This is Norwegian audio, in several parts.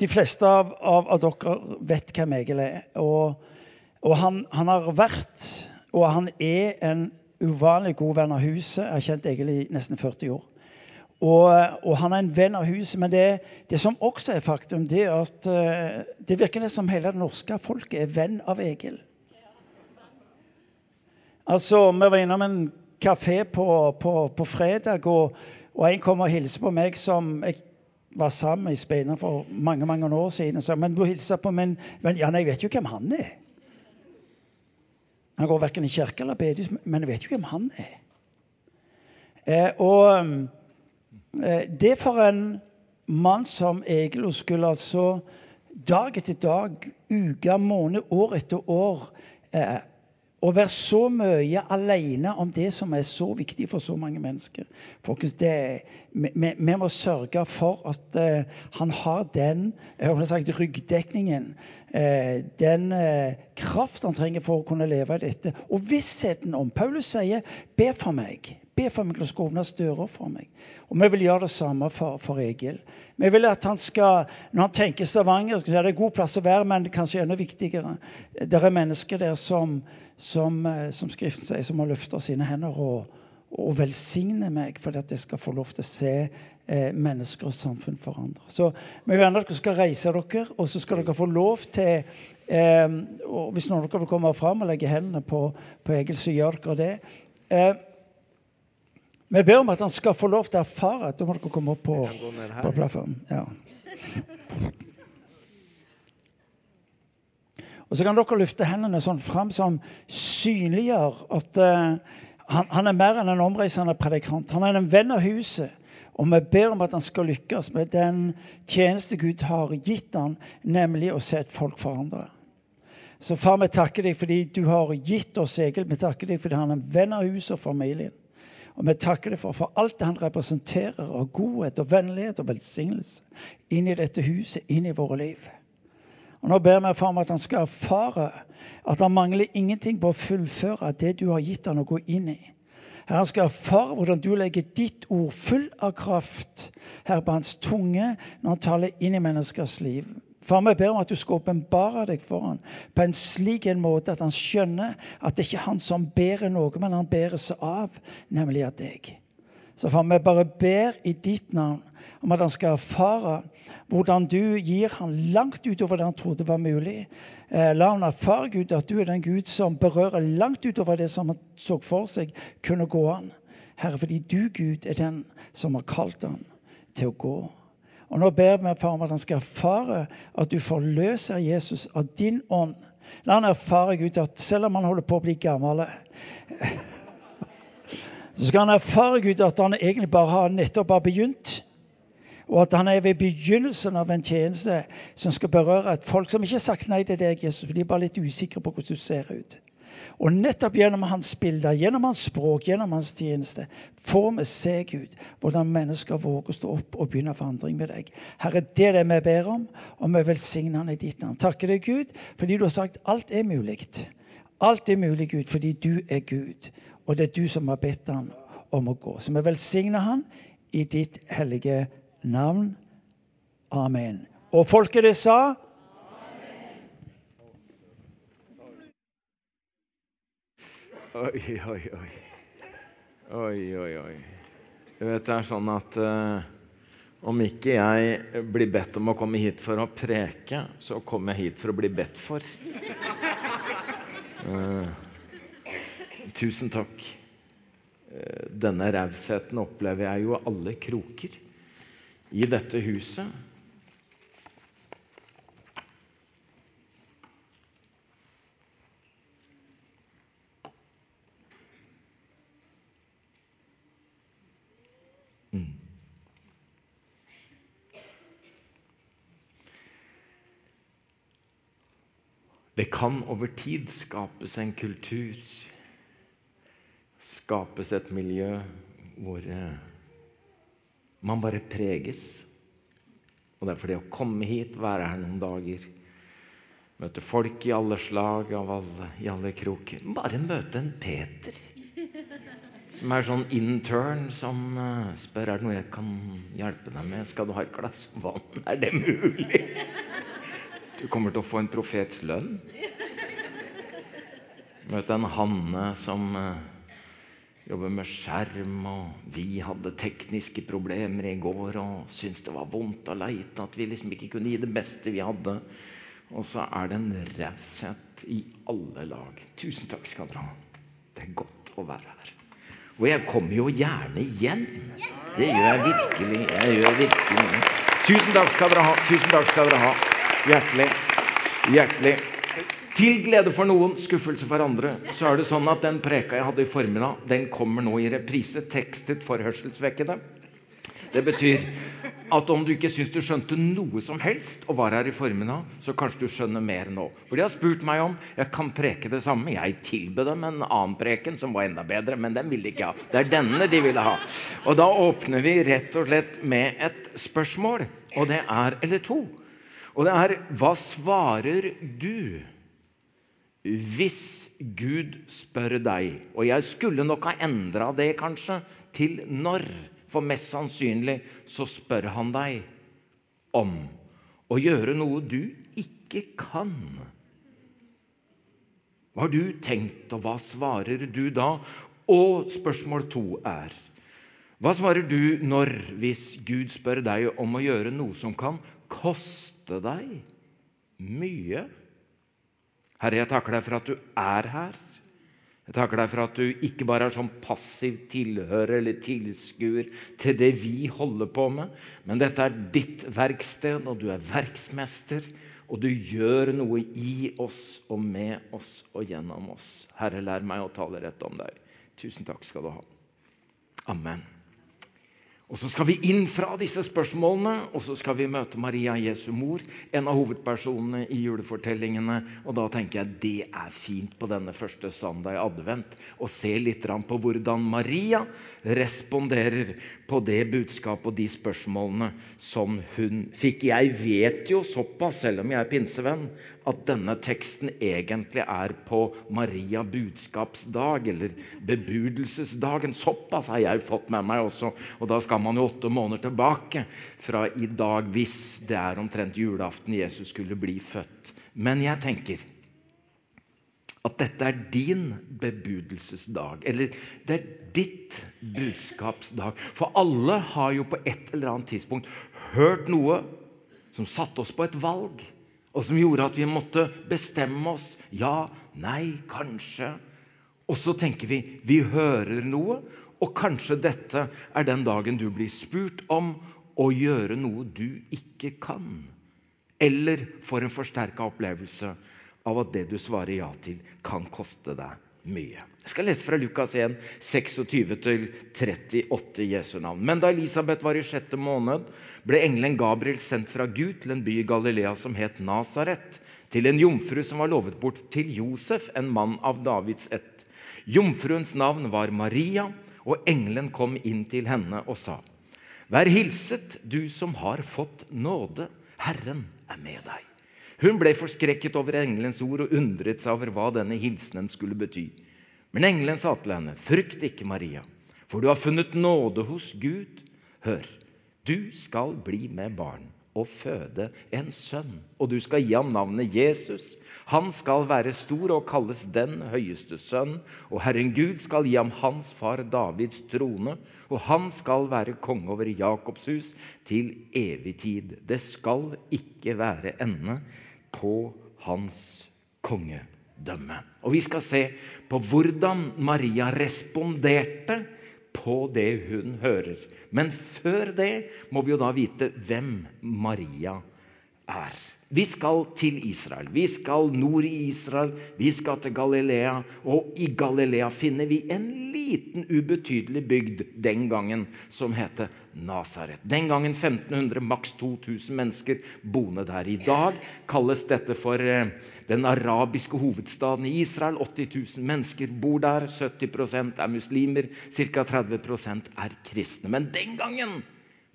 de fleste av, av, av, dere vet hvem Egil er. Og, og han, han, har vært, og han er, en uvanlig god venn av huset. Jeg har kjent Egil i nesten 40 år. Og, og, han er en venn av huset. Men det, det som også er faktum, det er at uh, det virker som hele det norske folket er venn av Egil. Altså, Vi var innom en kafé på, på, på fredag, og, og, en kom og hilste på meg som jeg var sammen i Speina for mange mange år siden. sa men du hilser på min venn Ja, nei, jeg vet jo hvem han er. Han går verken i kirke eller bedehus, men jeg vet jo hvem han er. Eh, og Eh, det for en mann som Egil skulle altså dag etter dag, uke, måned, år etter år eh, å være så mye alene om det som er så viktig for så mange mennesker. Folkens, det, vi, vi, må sørge for at uh, han har den sagt, ryggdekningen, uh, den uh, kraft han trenger for å kunne leve dette. Og vissheten om Paulus sier 'be for meg'. Be for meg til å skal åpnes dører for meg. Og vi vil gjøre det samme for, for Egil. Vi vil at han skal, Når han tenker Stavanger, skal si, det er en god plass å være, men kanskje enda viktigere Det er mennesker der som, som, eh, som Skriften sier, som har løfta sine hender og, og velsigne meg for at jeg skal få lov til å se eh, mennesker og samfunn forandre. Så vi vil gjerne at dere skal reise dere, og så skal dere få lov til eh, og Hvis noen av dere vil komme fram og legge hendene på, på Egil, så gjør dere det. Eh, vi ber om at han skal få lov til å erfare at Da må dere komme opp på, på plattformen. Ja. Og så kan dere løfte hendene sånn fram som synliggjør at uh, han, han, er mer enn en omreisende predikant. Han er en venn av huset. Og vi ber om at han skal lykkes med den tjeneste Gud har gitt han, nemlig å se et folk forandre. Så far, vi takker deg fordi du har gitt oss Egil. Vi takker deg fordi han er en venn av huset og familien. Og vi takker deg for, for alt det han representerer av godhet og vennlighet og velsignelse inn i dette huset, inn i våre liv. Og Nå ber vi for ham at han skal erfare at han mangler ingenting på å fullføre det du har gitt han å gå inn i. Herre, han skal erfare hvordan du legger ditt ord full av kraft her på hans tunge når han taler inn i menneskers liv. Far, vi ber om at du skal åpenbare deg for ham på en slik en måte at han skjønner at det ikke er han som bærer noe, men han bæres av, nemlig av deg. Så far, vi bare ber i ditt navn om at han skal erfare hvordan du gir ham langt utover det han trodde var mulig. Eh, la han erfare, Gud, at du er den Gud som berører langt utover det som han så for seg kunne gå an. Herre, fordi du, Gud, er den som har kalt ham til å gå. Og Nå ber vi far om at han skal erfare at du forløser Jesus av din ånd. La han erfare Gud, at selv om han holder på å bli gammel, så skal han erfare Gud at han egentlig bare har nettopp har begynt. Og at han er ved begynnelsen av en tjeneste som skal berøre et folk som ikke har sagt nei til deg, Jesus. De er bare litt usikre på hvordan du ser ut. Og nettopp gjennom hans bilder, gjennom hans språk, gjennom hans tjeneste, får vi se Gud, hvordan mennesker våger å stå opp og begynne forandring med deg. Herre, det er det vi ber om, og vi velsigner han i ditt navn. Takker deg, Gud, fordi du har sagt alt er mulig. Alt er mulig, Gud, fordi du er Gud, og det er du som har bedt han om å gå. Så vi velsigner han i ditt hellige navn. Amen. Og folket det sa Oi, oi, oi. Oi, oi, oi. Du vet, det er sånn at uh, om ikke jeg blir bedt om å komme hit for å preke, så kommer jeg hit for å bli bedt for. Uh, tusen takk. Uh, denne rausheten opplever jeg jo alle kroker i dette huset. Det kan over tid skapes en kultur, skapes et miljø hvor eh, man bare preges. Og det er fordi å komme hit, være her noen dager, møte folk i alle slag, alle, i alle kroker Bare møte en Peter som er sånn intern som uh, spør er det noe jeg kan hjelpe deg med. Skal du ha et glass vann? Er det mulig? Du kommer til å få en profets lønn. Møte en Hanne som jobber med skjerm, og vi hadde tekniske problemer i går og syntes det var vondt å leite, at vi liksom ikke kunne gi det beste vi hadde. Og så er det en raushet i alle lag. Tusen takk skal dere ha. Det er godt å være her. Og jeg kommer jo gjerne igjen. Det gjør jeg virkelig. Jeg gjør virkelig. Tusen takk skal dere ha. Tusen takk skal dere ha. Hjertelig. Hjertelig. Til glede for noen, skuffelse for andre, så er det sånn at den preka jeg hadde i formiddag, den kommer nå i reprise, tekstet for hørselsvekkede. Det betyr at om du ikke syns du skjønte noe som helst og var her i formiddag, så kanskje du skjønner mer nå. For de har spurt meg om jeg kan preke det samme. Jeg tilbød dem en annen preken som var enda bedre, men den ville de ikke ha. Det er denne de ville ha. Og da åpner vi rett og slett med et spørsmål, og det er Eller to. Og det er Hva svarer du hvis Gud spør deg? Og jeg skulle nok ha endra det, kanskje, til når. For mest sannsynlig så spør han deg om å gjøre noe du ikke kan. Hva har du tenkt, og hva svarer du da? Og spørsmål to er Hva svarer du når, hvis Gud spør deg om å gjøre noe som kan koste deg mye? Herre, jeg takker deg for at du er her. Jeg takker deg for at du ikke bare er sånn passiv tilhører eller tilskuer til det vi holder på med, men dette er ditt verksted, og du er verksmester, og du gjør noe i oss og med oss og gjennom oss. Herre, lær meg å tale rett om deg. Tusen takk skal du ha. Amen. Og Så skal vi inn fra disse spørsmålene og så skal vi møte Maria Jesu mor, en av hovedpersonene i julefortellingene. Og Da tenker jeg det er fint på denne første søndag i advent å se litt på hvordan Maria responderer på det budskapet og de spørsmålene som hun fikk. Jeg vet jo såpass, selv om jeg er pinsevenn, at denne teksten egentlig er på Maria budskapsdag, eller bebudelsesdagen. Såpass har jeg fått med meg også. Og da skal man jo åtte måneder tilbake fra i dag, hvis det er omtrent julaften Jesus skulle bli født. Men jeg tenker at dette er din bebudelsesdag. Eller det er ditt budskapsdag. For alle har jo på et eller annet tidspunkt hørt noe som satte oss på et valg og som gjorde at vi måtte bestemme oss. Ja, nei, kanskje. Og så tenker vi vi hører noe, og kanskje dette er den dagen du blir spurt om å gjøre noe du ikke kan. Eller får en forsterka opplevelse av at det du svarer ja til, kan koste deg mye. Jeg skal lese fra Lukas 1, 26-38 Jesu navn. Men da Elisabeth var i sjette måned, ble engelen Gabriel sendt fra Gud til en by i Galilea som het Nasaret, til en jomfru som var lovet bort til Josef, en mann av Davids ett. Jomfruens navn var Maria, og engelen kom inn til henne og sa:" Vær hilset, du som har fått nåde. Herren er med deg. Hun ble forskrekket over engelens ord og undret seg over hva denne hilsenen skulle bety. Men engelen sa til henne, 'Frykt ikke, Maria, for du har funnet nåde hos Gud.' Hør, du skal bli med barn og føde en sønn, og du skal gi ham navnet Jesus. Han skal være stor og kalles den høyeste sønn, og Herren Gud skal gi ham hans far Davids trone, og han skal være konge over Jakobs hus til evig tid. Det skal ikke være ende på hans kongedømme. Og Vi skal se på hvordan Maria responderte på det hun hører. Men før det må vi jo da vite hvem Maria er. Vi skal til Israel. Vi skal nord i Israel. Vi skal til Galilea. Og i Galilea finner vi en liten, ubetydelig bygd den gangen som heter Nasaret. Den gangen 1500, maks 2000 mennesker boende der. I dag kalles dette for eh, den arabiske hovedstaden i Israel. 80 000 mennesker bor der. 70% er muslimer. Ca. 30% er kristne. Men den gangen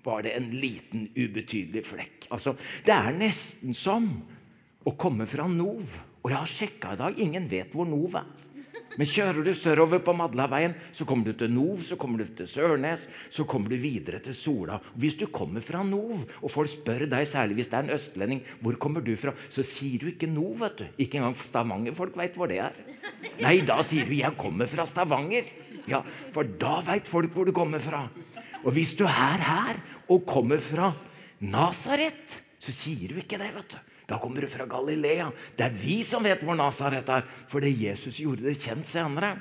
var det en liten, ubetydelig flekk. Altså, Det er nesten som å komme fra Nov. Og jeg har sjekka i dag. Ingen vet hvor Nov er. Men kjører du sørover på Madlaveien, så kommer du til Nov, så kommer du til Sørnes, så kommer du videre til Sola. Hvis du kommer fra Nov, og folk spør deg, særlig hvis det er en østlending, hvor kommer du fra, så sier du ikke Nov. vet du. Ikke engang Stavanger-folk veit hvor det er. Nei, da sier du 'jeg kommer fra Stavanger'. Ja, For da veit folk hvor du kommer fra. Og hvis du er her og kommer fra Nasaret, så sier du ikke det. vet du. Da kommer du fra Galilea. Det er vi som vet hvor Nasaret er, fordi Jesus gjorde det kjent senere.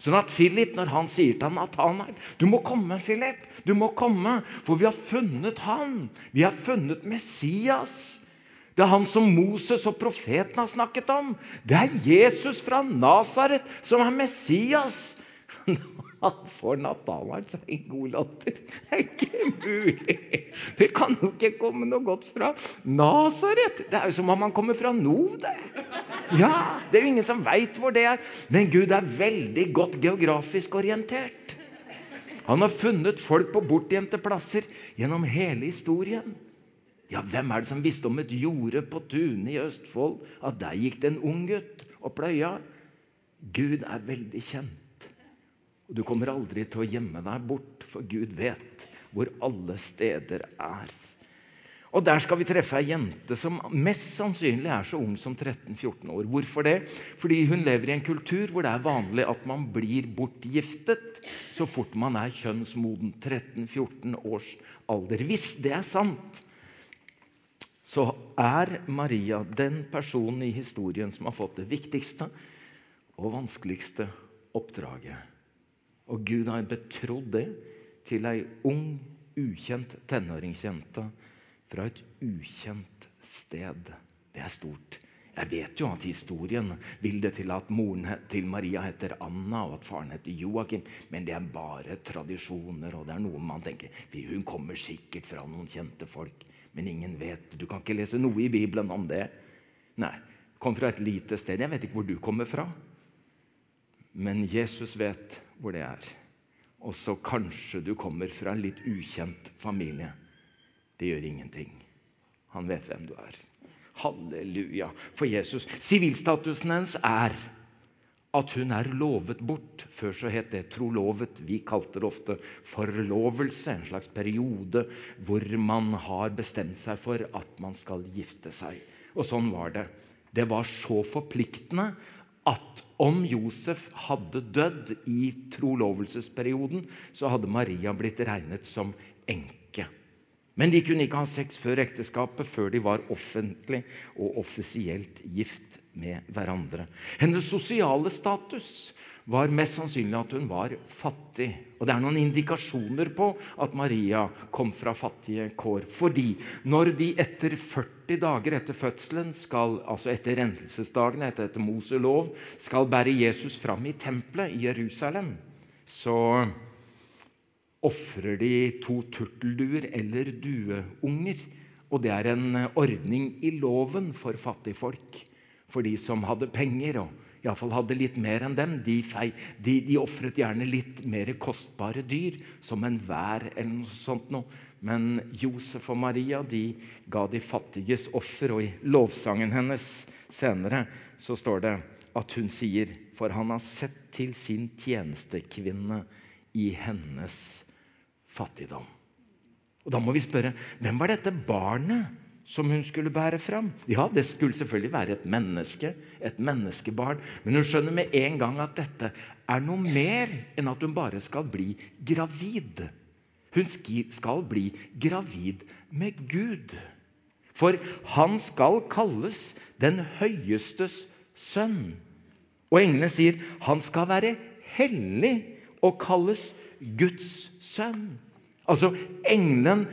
Sånn at Philip, når han sier til Natanael Du må komme, Philip. Du må komme, For vi har funnet han. Vi har funnet Messias. Det er han som Moses og profeten har snakket om. Det er Jesus fra Nasaret som er Messias. Han får Nathanael seg en god latter. Det er ikke mulig! Det kan jo ikke komme noe godt fra Nasaret. Det er jo som om han kommer fra nord. det. Ja, Det er jo ingen som veit hvor det er. Men Gud er veldig godt geografisk orientert. Han har funnet folk på bortgjemte plasser gjennom hele historien. Ja, Hvem er det som visste om et jorde på tunet i Østfold? At der gikk det en ung gutt og pløya? Gud er veldig kjent. Og du kommer aldri til å gjemme deg bort, for Gud vet hvor alle steder er. Og Der skal vi treffe ei jente som mest sannsynlig er så ung som 13-14 år. Hvorfor det? Fordi hun lever i en kultur hvor det er vanlig at man blir bortgiftet så fort man er kjønnsmoden. 13-14 års alder. Hvis det er sant, så er Maria den personen i historien som har fått det viktigste og vanskeligste oppdraget. Og Gud har betrodd det til ei ung, ukjent tenåringsjente fra et ukjent sted. Det er stort. Jeg vet jo at historien vil det til at moren til Maria heter Anna, og at faren heter Joakim, men det er bare tradisjoner, og det er noe man tenker Hun kommer sikkert fra noen kjente folk, men ingen vet. Du kan ikke lese noe i Bibelen om det. Nei. Kom fra et lite sted. Jeg vet ikke hvor du kommer fra, men Jesus vet hvor det er. Og så kanskje du kommer fra en litt ukjent familie. Det gjør ingenting. Han vet hvem du er. Halleluja for Jesus. Sivilstatusen hennes er at hun er lovet bort. Før så het det trolovet. Vi kalte det ofte forlovelse. En slags periode hvor man har bestemt seg for at man skal gifte seg. Og sånn var det. Det var så forpliktende at om Josef hadde dødd i trolovelsesperioden, så hadde Maria blitt regnet som enke. Men de kunne ikke ha sex før ekteskapet, før de var offentlig og offisielt gift med hverandre. Hennes sosiale status var mest sannsynlig at hun var fattig. Og Det er noen indikasjoner på at Maria kom fra fattige kår. Fordi når de etter 40 dager etter fødselen, skal, altså etter renselsesdagene, etter, etter Mose lov, skal bære Jesus fram i tempelet i Jerusalem, så ofrer de to turtelduer eller dueunger. Og det er en ordning i loven for fattigfolk. For de som hadde penger. og iallfall hadde litt mer enn dem, de, de, de ofret gjerne litt mer kostbare dyr, som en vær eller noe sånt noe. Men Josef og Maria de ga de fattiges offer, og i lovsangen hennes senere så står det at hun sier For han har sett til sin tjenestekvinne i hennes fattigdom. Og Da må vi spørre hvem var dette barnet som hun skulle bære fram. Ja, det skulle selvfølgelig være et menneske, et menneskebarn. Men hun skjønner med en gang at dette er noe mer enn at hun bare skal bli gravid. Hun skal bli gravid med Gud. For han skal kalles den høyestes sønn. Og englene sier han skal være hellig og kalles Guds sønn. Altså, Engelen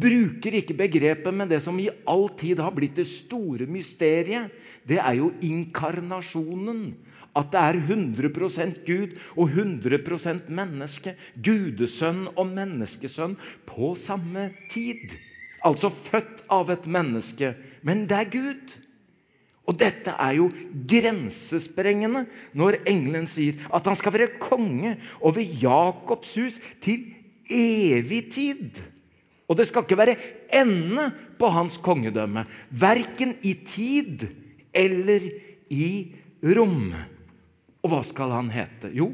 bruker ikke begrepet, men det som i all tid har blitt det store mysteriet, det er jo inkarnasjonen. At det er 100% Gud og 100% menneske. Gudesønn og menneskesønn på samme tid. Altså født av et menneske, men det er Gud. Og dette er jo grensesprengende når engelen sier at han skal være konge over Jakobs hus til evig tid. Og det skal ikke være ende på hans kongedømme, verken i tid eller i rom. Og hva skal han hete? Jo,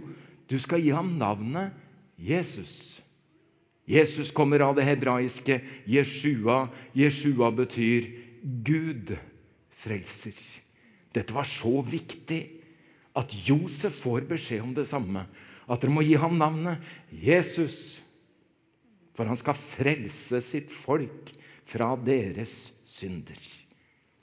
du skal gi ham navnet Jesus. Jesus kommer av det hebraiske Jeshua. Jeshua betyr Gud frelser. Dette var så viktig at Josef får beskjed om det samme. At dere må gi ham navnet Jesus. For han skal frelse sitt folk fra deres synder.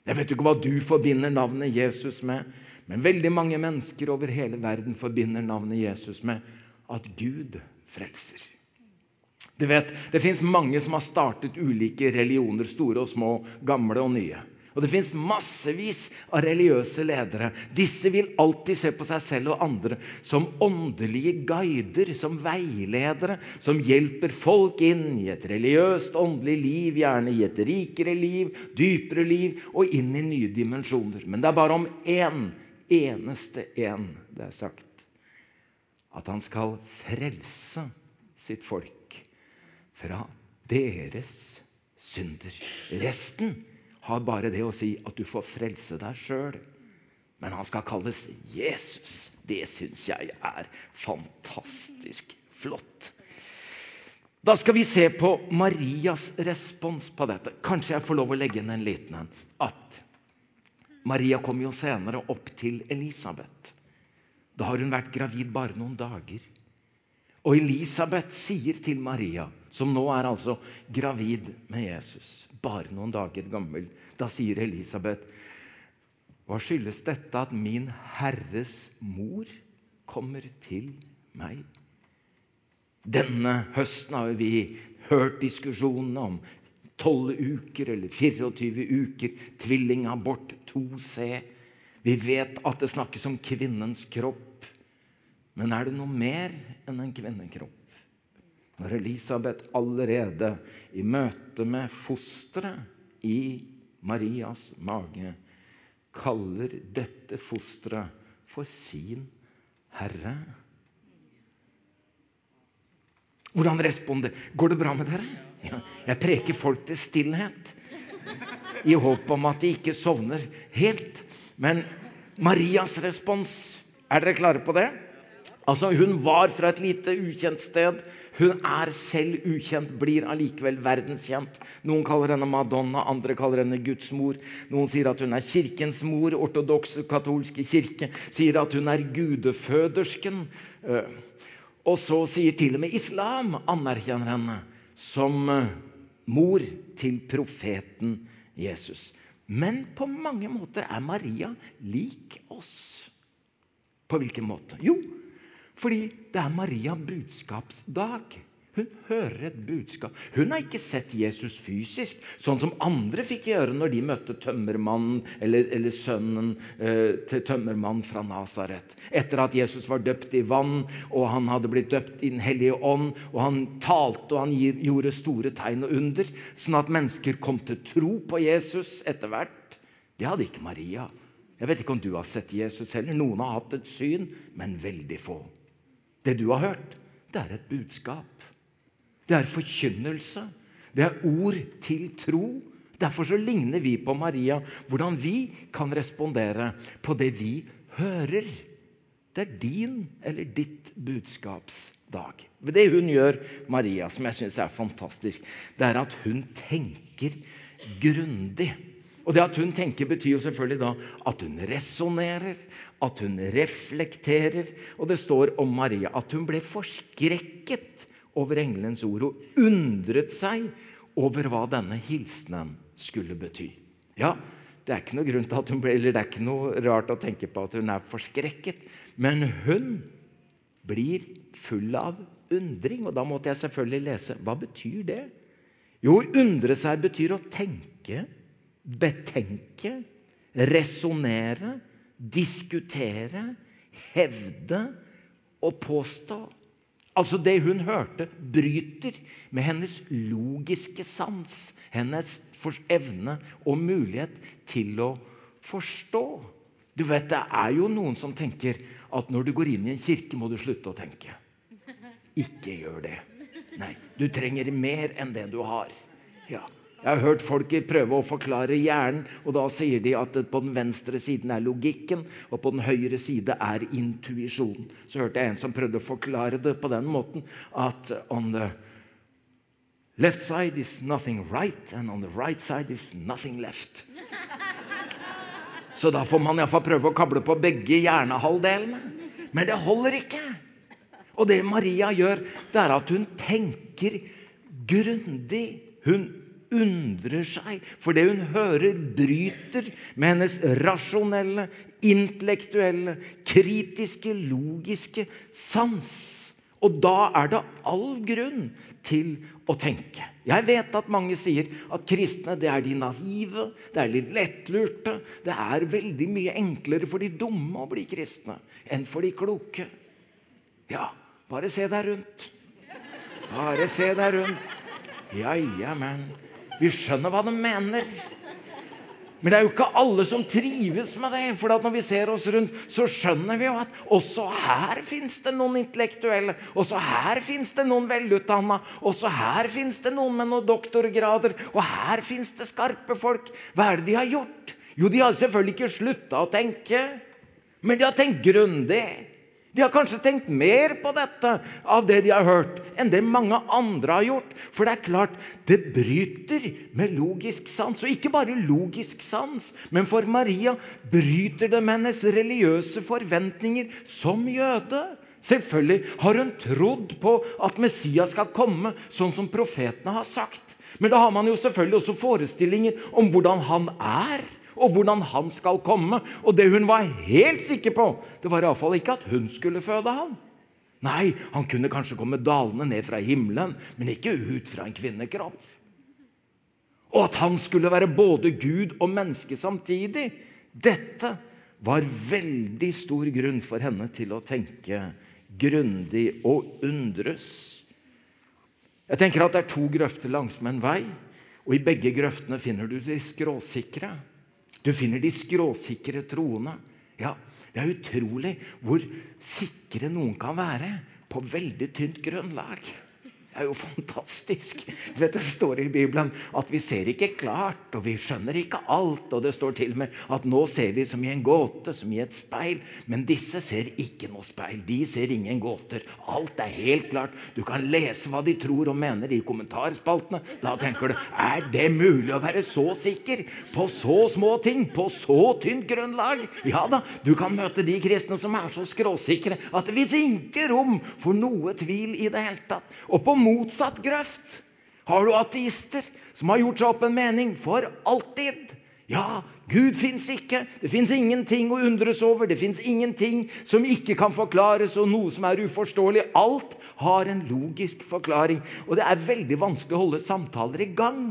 Jeg vet ikke hva du forbinder navnet Jesus med, men veldig mange mennesker over hele verden forbinder navnet Jesus med at Gud frelser. Du vet, Det fins mange som har startet ulike religioner, store og små, gamle og nye. Og det fins massevis av religiøse ledere. Disse vil alltid se på seg selv og andre som åndelige guider, som veiledere, som hjelper folk inn i et religiøst, åndelig liv, gjerne i et rikere liv, dypere liv, og inn i nye dimensjoner. Men det er bare om én, eneste én, det er sagt, at han skal frelse sitt folk fra deres synder. Resten har bare det å si at du får frelse deg sjøl. Men han skal kalles Jesus. Det syns jeg er fantastisk flott. Da skal vi se på Marias respons på dette. Kanskje jeg får lov å legge inn en liten en. At Maria kom jo senere opp til Elisabeth. Da har hun vært gravid bare noen dager. Og Elisabeth sier til Maria, som nå er altså gravid med Jesus bare noen dager gammel. Da sier Elisabeth, hva skyldes dette at min Herres mor kommer til meg? Denne høsten har vi hørt diskusjonene om 12 uker eller 24 uker, tvillingabort 2C. Vi vet at det snakkes om kvinnens kropp. Men er det noe mer enn en kvinnekropp? Når Elisabeth allerede i møte med fosteret i Marias mage kaller dette fosteret for sin herre. Hvordan responderer Går det bra med dere? Ja, jeg preker folk til stillhet i håp om at de ikke sovner helt. Men Marias respons Er dere klare på det? Altså, Hun var fra et lite, ukjent sted. Hun er selv ukjent, blir allikevel verdenskjent. Noen kaller henne Madonna, andre kaller henne Guds mor. Noen sier at hun er kirkens mor. Ortodokse katolske kirke sier at hun er gudefødersken. Eh, og så sier til og med islam anerkjenner henne som eh, mor til profeten Jesus. Men på mange måter er Maria lik oss. På hvilken måte? Jo, fordi det er Maria budskapsdag. Hun hører et budskap. Hun har ikke sett Jesus fysisk, sånn som andre fikk gjøre når de møtte tømmermannen eller, eller sønnen eh, til tømmermannen fra Nasaret. Etter at Jesus var døpt i vann, og han hadde blitt døpt i Den hellige ånd, og han talte og han gjorde store tegn og under, sånn at mennesker kom til tro på Jesus etter hvert. Det hadde ikke Maria. Jeg vet ikke om du har sett Jesus heller. Noen har hatt et syn, men veldig få. Det du har hørt, det er et budskap. Det er forkynnelse. Det er ord til tro. Derfor så ligner vi på Maria. Hvordan vi kan respondere på det vi hører. Det er din eller ditt budskapsdag. Det hun gjør, Maria, som jeg syns er fantastisk, det er at hun tenker grundig. Og det at hun tenker, betyr jo selvfølgelig da at hun resonnerer, at hun reflekterer. Og det står om Maria at hun ble forskrekket over engelens ord og undret seg over hva denne hilsenen skulle bety. Ja, det er ikke noe grunn til at hun ble, eller det er ikke noe rart å tenke på at hun er forskrekket. Men hun blir full av undring. Og da måtte jeg selvfølgelig lese. Hva betyr det? Jo, undre seg betyr å tenke, betenke, resonnere, diskutere, hevde og påstå. Altså Det hun hørte, bryter med hennes logiske sans, hennes evne og mulighet til å forstå. Du vet, Det er jo noen som tenker at når du går inn i en kirke, må du slutte å tenke. Ikke gjør det. Nei, du trenger mer enn det du har. Ja, Jeg har hørt folk prøve å forklare hjernen, og da sier de at på den venstre siden er logikken, og på den høyre side er intuisjonen. Så hørte jeg en som prøvde å forklare det på den måten at on the left side is nothing right, and on the right side is nothing left. Så da får man iallfall prøve å kable på begge hjernehalvdelene. Men det holder ikke. Og det Maria gjør, det er at hun tenker grundig. Hun undrer seg, for det hun hører, bryter med hennes rasjonelle, intellektuelle, kritiske, logiske sans. Og da er det all grunn til å tenke. Jeg vet at mange sier at kristne det er de naive, det er litt lettlurte. Det er veldig mye enklere for de dumme å bli kristne enn for de kloke. Ja, bare se deg rundt. Bare se deg rundt. Ja, ja, men vi skjønner hva de mener. Men det er jo ikke alle som trives med det. For når vi ser oss rundt, så skjønner vi jo at også her fins det noen intellektuelle. Også her fins det noen velutdanna. Også her fins det noen med noen doktorgrader. Og her fins det skarpe folk. Hva er det de har gjort? Jo, de har selvfølgelig ikke slutta å tenke. Men de har tenkt grundig. De har kanskje tenkt mer på dette av det de har hørt, enn det mange andre har gjort. For det er klart, det bryter med logisk sans. Og ikke bare logisk sans, men for Maria bryter det med hennes religiøse forventninger som jøde. Selvfølgelig har hun trodd på at Messias skal komme, sånn som profetene har sagt. Men da har man jo selvfølgelig også forestillinger om hvordan han er og hvordan han skal komme. Og det hun var helt sikker på, det var iallfall ikke at hun skulle føde ham. Nei, han kunne kanskje komme dalende ned fra himmelen, men ikke ut fra en kvinnekropp. Og at han skulle være både Gud og menneske samtidig. Dette var veldig stor grunn for henne til å tenke grundig og undres. Jeg tenker at Det er to grøfter langsmed en vei, og i begge grøftene finner du de skråsikre. Du finner de skråsikre troende. Ja, Det er utrolig hvor sikre noen kan være på veldig tynt grunnlag. Er jo fantastisk. Du vet, Det står i Bibelen at vi ser ikke klart, og vi skjønner ikke alt. Og det står til og med at nå ser vi som i en gåte, som i et speil. Men disse ser ikke noe speil. De ser ingen gåter. Alt er helt klart. Du kan lese hva de tror og mener i kommentarspaltene. Da tenker du er det mulig å være så sikker på så små ting? På så tynt grunnlag? Ja da, du kan møte de kristne som er så skråsikre at det fins ikke rom for noe tvil i det hele tatt. Og på motsatt grøft har du ateister som har gjort seg opp en mening for alltid. Ja, Gud fins ikke. Det fins ingenting å undres over. Det fins ingenting som ikke kan forklares, og noe som er uforståelig. Alt har en logisk forklaring. Og det er veldig vanskelig å holde samtaler i gang.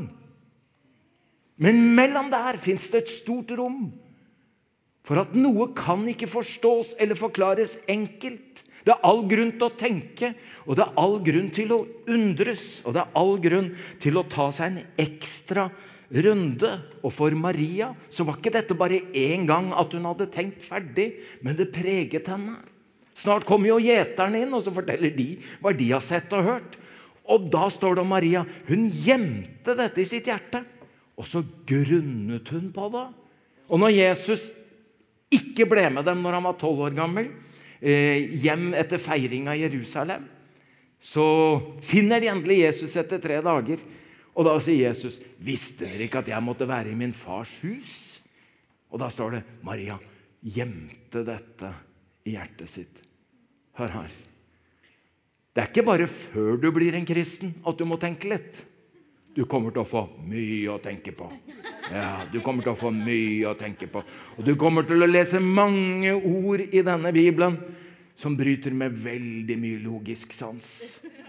Men mellom der fins det et stort rom for at noe kan ikke forstås eller forklares enkelt. Det er all grunn til å tenke, og det er all grunn til å undres. Og det er all grunn til å ta seg en ekstra runde. Og for Maria så var ikke dette bare én gang at hun hadde tenkt ferdig, men det preget henne. Snart kommer jo gjeterne inn, og så forteller de hva de har sett og hørt. Og da står det om Maria. Hun gjemte dette i sitt hjerte, og så grunnet hun på det. Og når Jesus ikke ble med dem når han var tolv år gammel, hjem etter feiringa i Jerusalem, så finner de endelig Jesus etter tre dager. Og da sier Jesus, 'Visste dere ikke at jeg måtte være i min fars hus?' Og da står det Maria gjemte dette i hjertet sitt. Hør her. Det er ikke bare før du blir en kristen at du må tenke litt. Du kommer til å få mye å tenke på. Ja, Du kommer til å få mye å tenke på. Og du kommer til å lese mange ord i denne Bibelen som bryter med veldig mye logisk sans.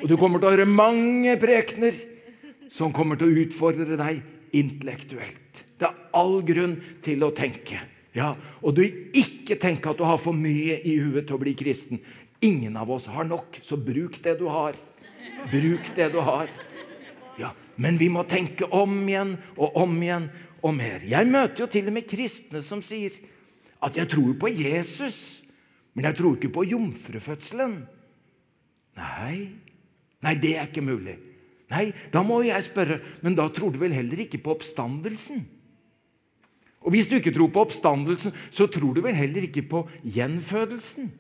Og du kommer til å høre mange prekener som kommer til å utfordre deg intellektuelt. Det er all grunn til å tenke. Ja, Og du ikke tenke at du har for mye i huet til å bli kristen. Ingen av oss har nok, så bruk det du har. Bruk det du har. Men vi må tenke om igjen og om igjen og mer. Jeg møter jo til og med kristne som sier at jeg tror på Jesus, men jeg tror ikke på jomfrufødselen. Nei, nei, det er ikke mulig. Nei, da må jeg spørre, men da tror du vel heller ikke på oppstandelsen? Og hvis du ikke tror på oppstandelsen, så tror du vel heller ikke på gjenfødelsen?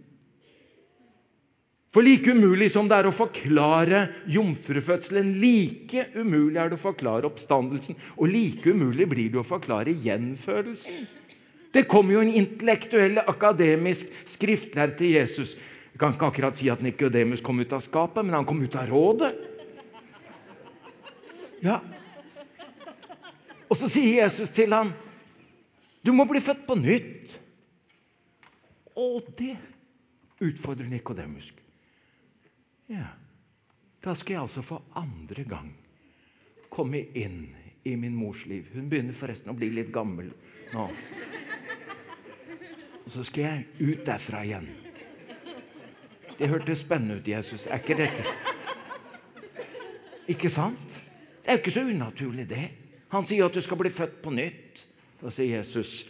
For like umulig som det er å forklare jomfrufødselen, like umulig er det å forklare oppstandelsen, og like umulig blir det å forklare gjenfødelsen. Det kom jo en intellektuell, akademisk skriftlærer til Jesus. Jeg kan ikke akkurat si at Nikodemus kom ut av skapet, men han kom ut av rådet. Ja. Og så sier Jesus til ham, 'Du må bli født på nytt.' Og det utfordrer Nikodemus. Ja, da skal jeg altså for andre gang komme inn i min mors liv. Hun begynner forresten å bli litt gammel nå. Og så skal jeg ut derfra igjen. Det hørtes spennende ut, Jesus. Er ikke dette Ikke sant? Det er jo ikke så unaturlig, det. Han sier at du skal bli født på nytt. Da sier Jesus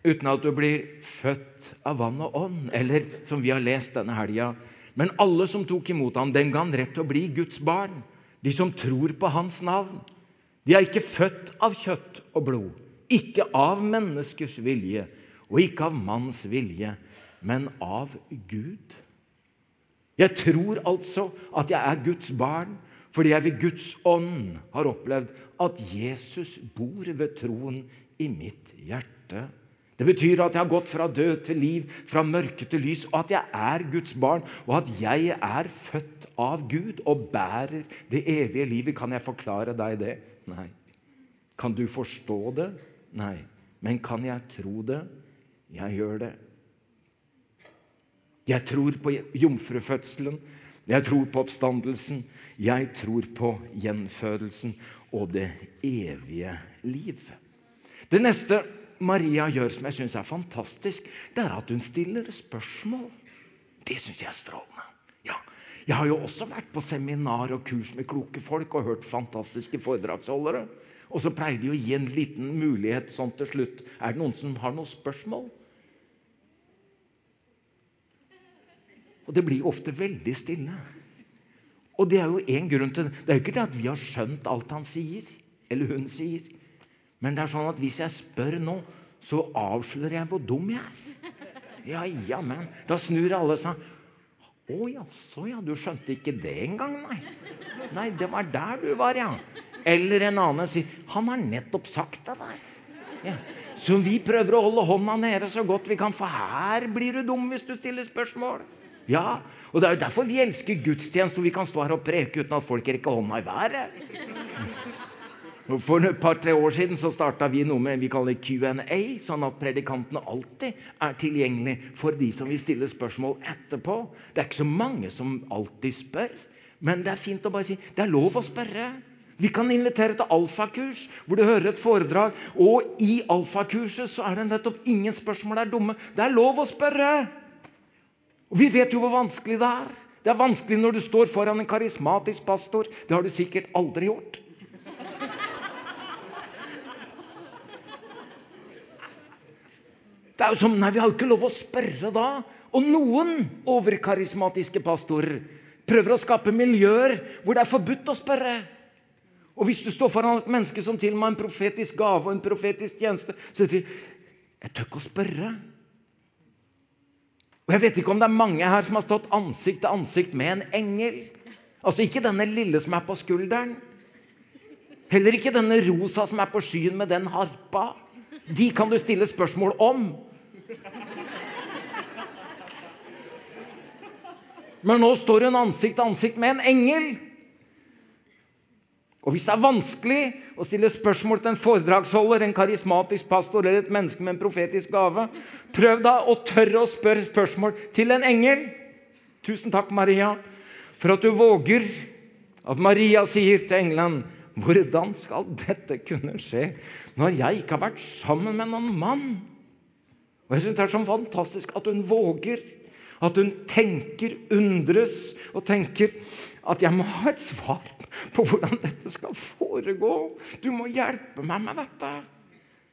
uten at du blir født av vann og ånd. Eller som vi har lest denne helga Men alle som tok imot ham, den ga han rett til å bli Guds barn. De som tror på hans navn. De er ikke født av kjøtt og blod, ikke av menneskers vilje og ikke av manns vilje, men av Gud. Jeg tror altså at jeg er Guds barn fordi jeg ved Guds ånd har opplevd at Jesus bor ved troen i mitt hjerte. Det betyr at jeg har gått fra død til liv, fra mørke til lys, og at jeg er Guds barn, og at jeg er født av Gud og bærer det evige livet. Kan jeg forklare deg det? Nei. Kan du forstå det? Nei. Men kan jeg tro det? Jeg gjør det. Jeg tror på jomfrufødselen. Jeg tror på oppstandelsen. Jeg tror på gjenfødelsen og det evige liv. Det neste Maria gjør som jeg syns er fantastisk, det er at hun stiller spørsmål. Det syns jeg er strålende. Ja, jeg har jo også vært på seminar og kurs med kloke folk og hørt fantastiske foredragsholdere. Og så pleier de å gi en liten mulighet sånn til slutt. Er det noen som har noen spørsmål? Og det blir ofte veldig stille. Og det er jo en grunn til det. Det er jo ikke det at vi har skjønt alt han sier, eller hun sier. Men det er sånn at hvis jeg spør nå, så avslører jeg hvor dum jeg er. Ja, ja, men. Da snur alle seg. Å jaså, ja. Du skjønte ikke det engang, nei. Nei, det var der du var, ja. Eller en annen sier Han har nettopp sagt det der. Ja. Så vi prøver å holde hånda nede så godt vi kan, for her blir du dum hvis du stiller spørsmål. Ja, og Det er jo derfor vi elsker gudstjeneste, hvor vi kan stå her og preke uten at folk rekker hånda i været. For et par-tre år siden så starta vi noe med vi kaller Q&A, sånn at predikantene alltid er tilgjengelig for de som vil stille spørsmål etterpå. Det er ikke så mange som alltid spør, men det er fint å bare si det er lov å spørre. Vi kan invitere til alfakurs, hvor du hører et foredrag. Og i alfakurset så er det nettopp ingen spørsmål er dumme. Det er lov å spørre! Og Vi vet jo hvor vanskelig det er. Det er vanskelig når du står foran en karismatisk pastor. Det har du sikkert aldri gjort. Det er jo som, nei, Vi har jo ikke lov å spørre da. Og noen overkarismatiske pastorer prøver å skape miljøer hvor det er forbudt å spørre. Og Hvis du står foran et menneske som til og med har en profetisk gave og en profetisk tjeneste, så sier du jeg tør ikke å spørre. Og Jeg vet ikke om det er mange her som har stått ansikt til ansikt med en engel. Altså Ikke denne lille som er på skulderen. Heller ikke denne rosa som er på skyen med den harpa. De kan du stille spørsmål om. Men nå står hun ansikt til ansikt med en engel. Og Hvis det er vanskelig å stille spørsmål til en foredragsholder, en karismatisk pastor eller et menneske med en profetisk gave, prøv da å tørre å spørre spørsmål til en engel. Tusen takk, Maria, for at du våger. At Maria sier til engelen, 'Hvordan skal dette kunne skje når jeg ikke har vært sammen med noen mann?' Og Jeg synes Det er så fantastisk at hun våger. At hun tenker, undres og tenker at jeg må ha et svar på hvordan dette skal foregå. Du må hjelpe meg med dette.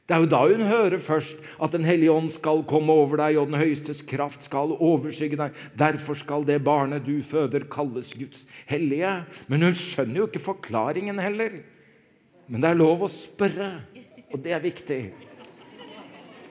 Det er jo da hun hører først at Den hellige ånd skal komme over deg, og den høyestes kraft skal overskygge deg. Derfor skal det barnet du føder, kalles Guds hellige. Men hun skjønner jo ikke forklaringen heller. Men det er lov å spørre, og det er viktig.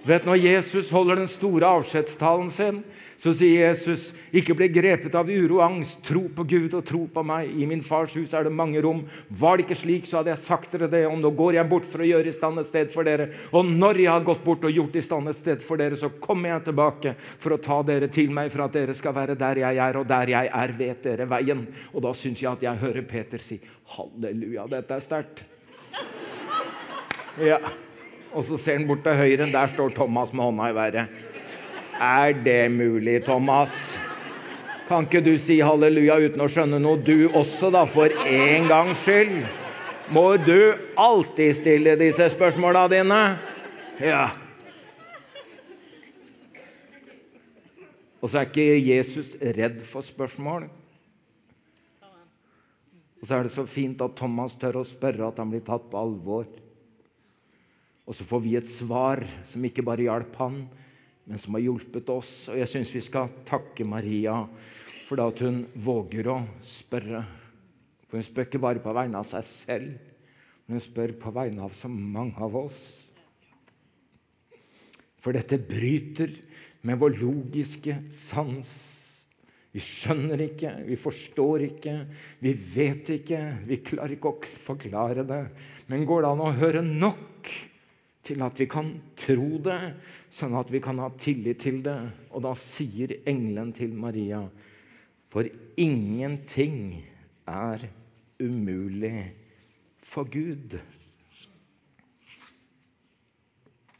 Vet Når Jesus holder den store avskjedstalen sin, så sier Jesus ikke bli grepet av uro og angst. Tro på Gud og tro på meg. I min fars hus er det mange rom. Var det ikke slik, så hadde jeg sagt dere det. Og nå går jeg bort for å gjøre i stand et sted for dere. Og når jeg har gått bort og gjort i stand et sted for dere, så kommer jeg tilbake for å ta dere til meg, for at dere skal være der jeg er, og der jeg er, vet dere veien. Og da syns jeg at jeg hører Peter si halleluja, dette er sterkt. Ja. Og så ser han bort til høyre. Der står Thomas med hånda i været. Er det mulig, Thomas? Kan ikke du si halleluja uten å skjønne noe, du også, da, for en gangs skyld? Må du alltid stille disse spørsmåla dine? Ja. Og så er ikke Jesus redd for spørsmål. Og så er det så fint at Thomas tør å spørre at han blir tatt på alvor. Og så får vi et svar som ikke bare hjalp han, men som har hjulpet oss. Og jeg syns vi skal takke Maria for at hun våger å spørre. For hun spør ikke bare på vegne av seg selv, men hun spør på vegne av så mange av oss. For dette bryter med vår logiske sans. Vi skjønner ikke, vi forstår ikke, vi vet ikke, vi klarer ikke å forklare det. Men går det an å høre nok til at vi kan tro det, sånn at vi kan ha tillit til det. Og da sier engelen til Maria, for ingenting er umulig for Gud.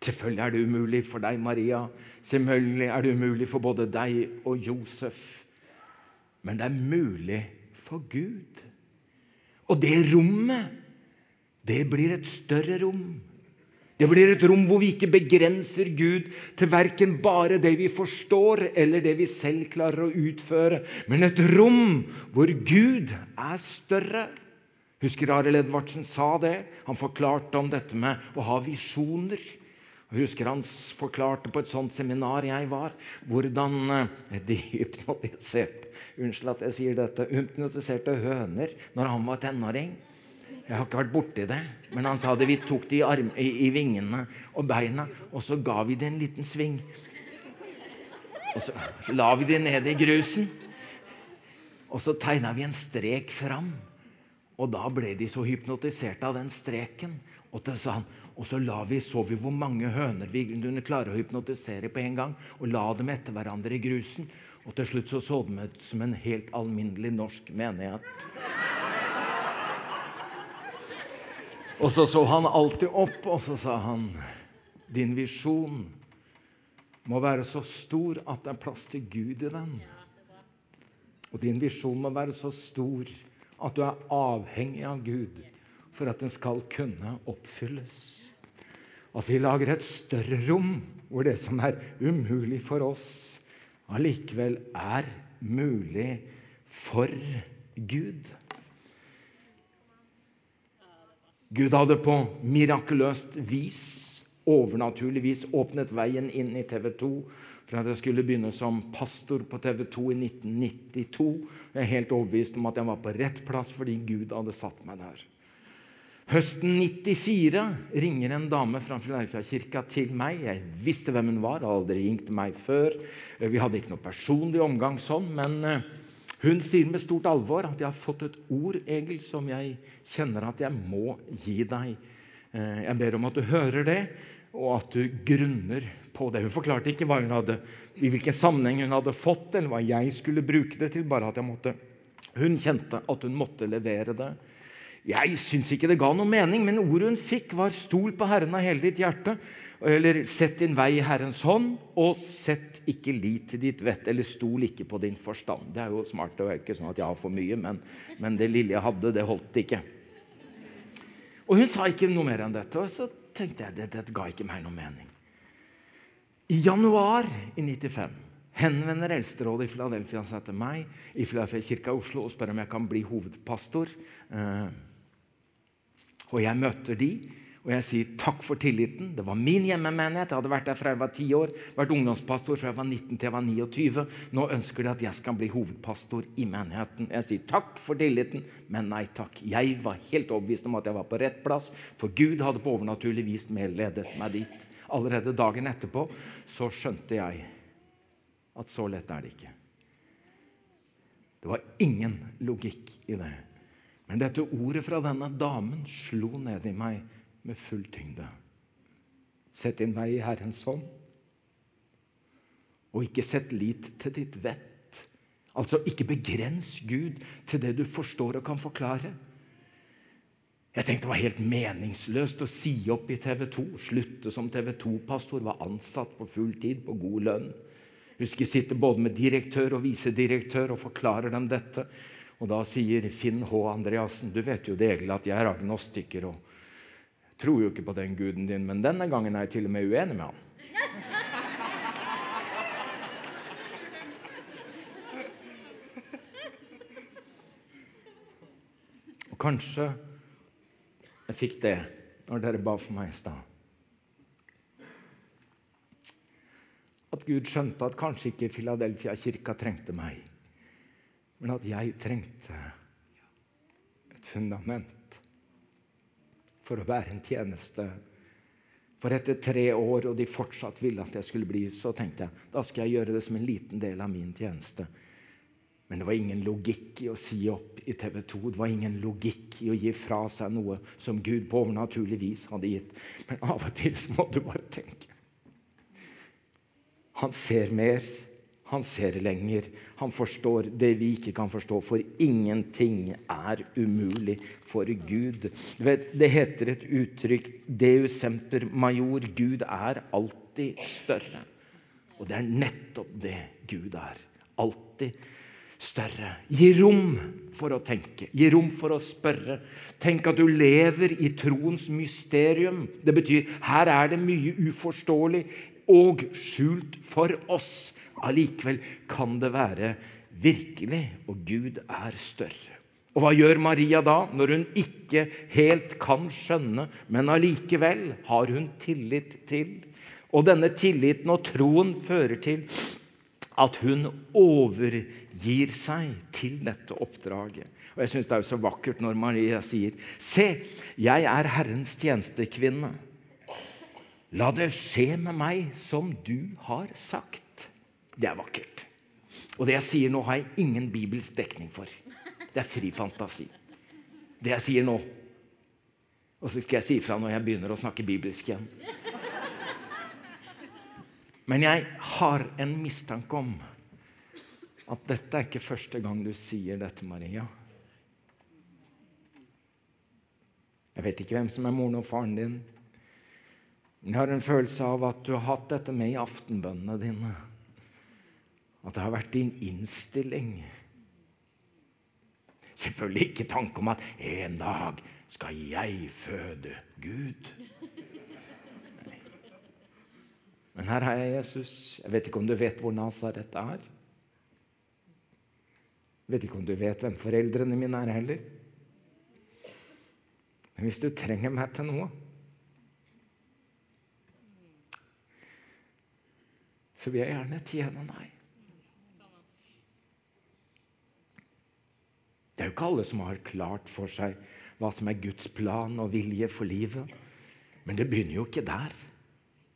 Selvfølgelig er det umulig for deg, Maria. Selvfølgelig er det umulig for både deg og Josef. Men det er mulig for Gud. Og det rommet, det blir et større rom. Det blir et rom hvor vi ikke begrenser Gud til verken bare det vi forstår, eller det vi selv klarer å utføre, men et rom hvor Gud er større. Husker Arild Edvardsen sa det? Han forklarte om dette med å ha visjoner. Husker han forklarte på et sånt seminar jeg var, hvordan eh, de hypnotiserte Unnskyld at jeg sier dette. Hypnotiserte høner når han var tenåring. Jeg har ikke vært borti det. Men han sa det. Vi tok det i, arm, i, i vingene og beina, og så ga vi det en liten sving. Og så, så la vi det ned i grusen. Og så tegna vi en strek fram. Og da ble de så hypnotiserte av den streken. Og, han, og så vi, så vi hvor mange høner vi kunne klare å hypnotisere på en gang. Og la dem etter hverandre i grusen. Og til slutt så, så de ut som en helt alminnelig norsk menighet. Og så så han alltid opp, og så sa han Din visjon må være så stor at det er plass til Gud i den. Og din visjon må være så stor at du er avhengig av Gud for at den skal kunne oppfylles. At vi lager et større rom hvor det som er umulig for oss, allikevel er mulig for Gud. Gud hadde på mirakuløst vis, overnaturlig vis, åpnet veien inn i TV 2 for at jeg skulle begynne som pastor på TV 2 i 1992. Jeg er helt overbevist om at jeg var på rett plass fordi Gud hadde satt meg der. Høsten 94 ringer en dame fra Filadelfia-kirka til meg. Jeg visste hvem hun var, hadde aldri ringt meg før. Vi hadde ikke noe personlig omgang sånn, men eh, hun sier med stort alvor at 'jeg har fått et ord, Egil, som jeg kjenner at jeg må gi deg'. Eh, jeg ber om at du hører det, og at du grunner på det. Hun forklarte ikke hun hadde, i hvilken sammenheng hun hadde fått eller hva jeg skulle bruke det til. bare at jeg måtte. Hun kjente at hun måtte levere det. Jeg syns ikke det ga noe mening, men ordet hun fikk, var 'stol på Herren av hele ditt hjerte'. Eller 'sett din vei i Herrens hånd', og 'sett ikke lit til ditt vett', eller 'stol ikke på din forstand'. Det er jo smart. Det er ikke sånn at jeg har for mye, men, men det lille jeg hadde, det holdt ikke. Og hun sa ikke noe mer enn dette, og så tenkte jeg det, dette ga ikke meg noe mening. I januar i 95 henvender Eldsterådet i Filadelfia seg til meg i Filadelfia kirka i Oslo og spør om jeg kan bli hovedpastor. Eh, og jeg møter de, Og jeg sier takk for tilliten. Det var min hjemmemenighet. Jeg hadde vært der fra jeg var 10 år. Vært ungdomspastor fra jeg var 19 til jeg var 29. Nå ønsker de at jeg skal bli hovedpastor i menigheten. Jeg sier takk for tilliten, men nei takk. Jeg var helt overbevist om at jeg var på rett plass, for Gud hadde på overnaturlig vis medledet meg dit. Allerede dagen etterpå så skjønte jeg at så lett er det ikke. Det var ingen logikk i det. Men dette ordet fra denne damen slo ned i meg med full tyngde. Sett din vei i Herrens hånd, og ikke sett lit til ditt vett. Altså ikke begrens Gud til det du forstår og kan forklare. Jeg tenkte det var helt meningsløst å si opp i TV 2. Slutte som TV 2-pastor, var ansatt på full tid på god lønn. Husker jeg sitter både med direktør og visedirektør og forklarer dem dette. Og da sier Finn H. Andreassen du vet jo det egentlig at jeg er agnostiker og tror jo ikke på den guden din, men denne gangen er jeg til og med uenig med han. Og kanskje jeg fikk det når dere ba for meg i stad. At Gud skjønte at kanskje ikke Filadelfia-kirka trengte meg, men at jeg trengte et fundament for å være en tjeneste. For etter tre år, og de fortsatt ville at jeg skulle bli, så tenkte jeg da skal jeg gjøre det som en liten del av min tjeneste. Men det var ingen logikk i å si opp i TV 2. Det var ingen logikk i å gi fra seg noe som Gud på overnaturlig vis hadde gitt. Men av og til så må du bare tenke. Han ser mer han ser lenger. Han forstår det vi ikke kan forstå, for ingenting er umulig for Gud. Det heter et uttrykk 'Deus semper major'. Gud er alltid større. Og det er nettopp det Gud er. Alltid større. Gi rom for å tenke, gi rom for å spørre. Tenk at du lever i troens mysterium. Det betyr her er det mye uforståelig og skjult for oss. Allikevel kan det være virkelig, og Gud er større. Og hva gjør Maria da, når hun ikke helt kan skjønne, men allikevel har hun tillit til? Og denne tilliten og troen fører til at hun overgir seg til dette oppdraget. Og Jeg syns det er så vakkert når Maria sier, 'Se, jeg er Herrens tjenestekvinne.' La det skje med meg som du har sagt. Det er vakkert. Og det jeg sier nå, har jeg ingen bibelsk dekning for. Det er fri fantasi. Det jeg sier nå. Og så skal jeg si ifra når jeg begynner å snakke bibelsk igjen. Men jeg har en mistanke om at dette er ikke første gang du sier dette, Maria. Jeg vet ikke hvem som er moren og faren din. Men jeg har en følelse av at du har hatt dette med i aftenbønnene dine at det har vært din innstilling. Selvfølgelig ikke tanke om at en dag skal jeg føde Gud. Men her har jeg Jesus. Jeg vet ikke om du vet hvor Nasaret er. Jeg vet ikke om du vet hvem foreldrene mine er heller. Men hvis du trenger meg til noe Så vil jeg gjerne tjene deg. Det er jo ikke alle som har klart for seg hva som er Guds plan og vilje for livet. Men det begynner jo ikke der.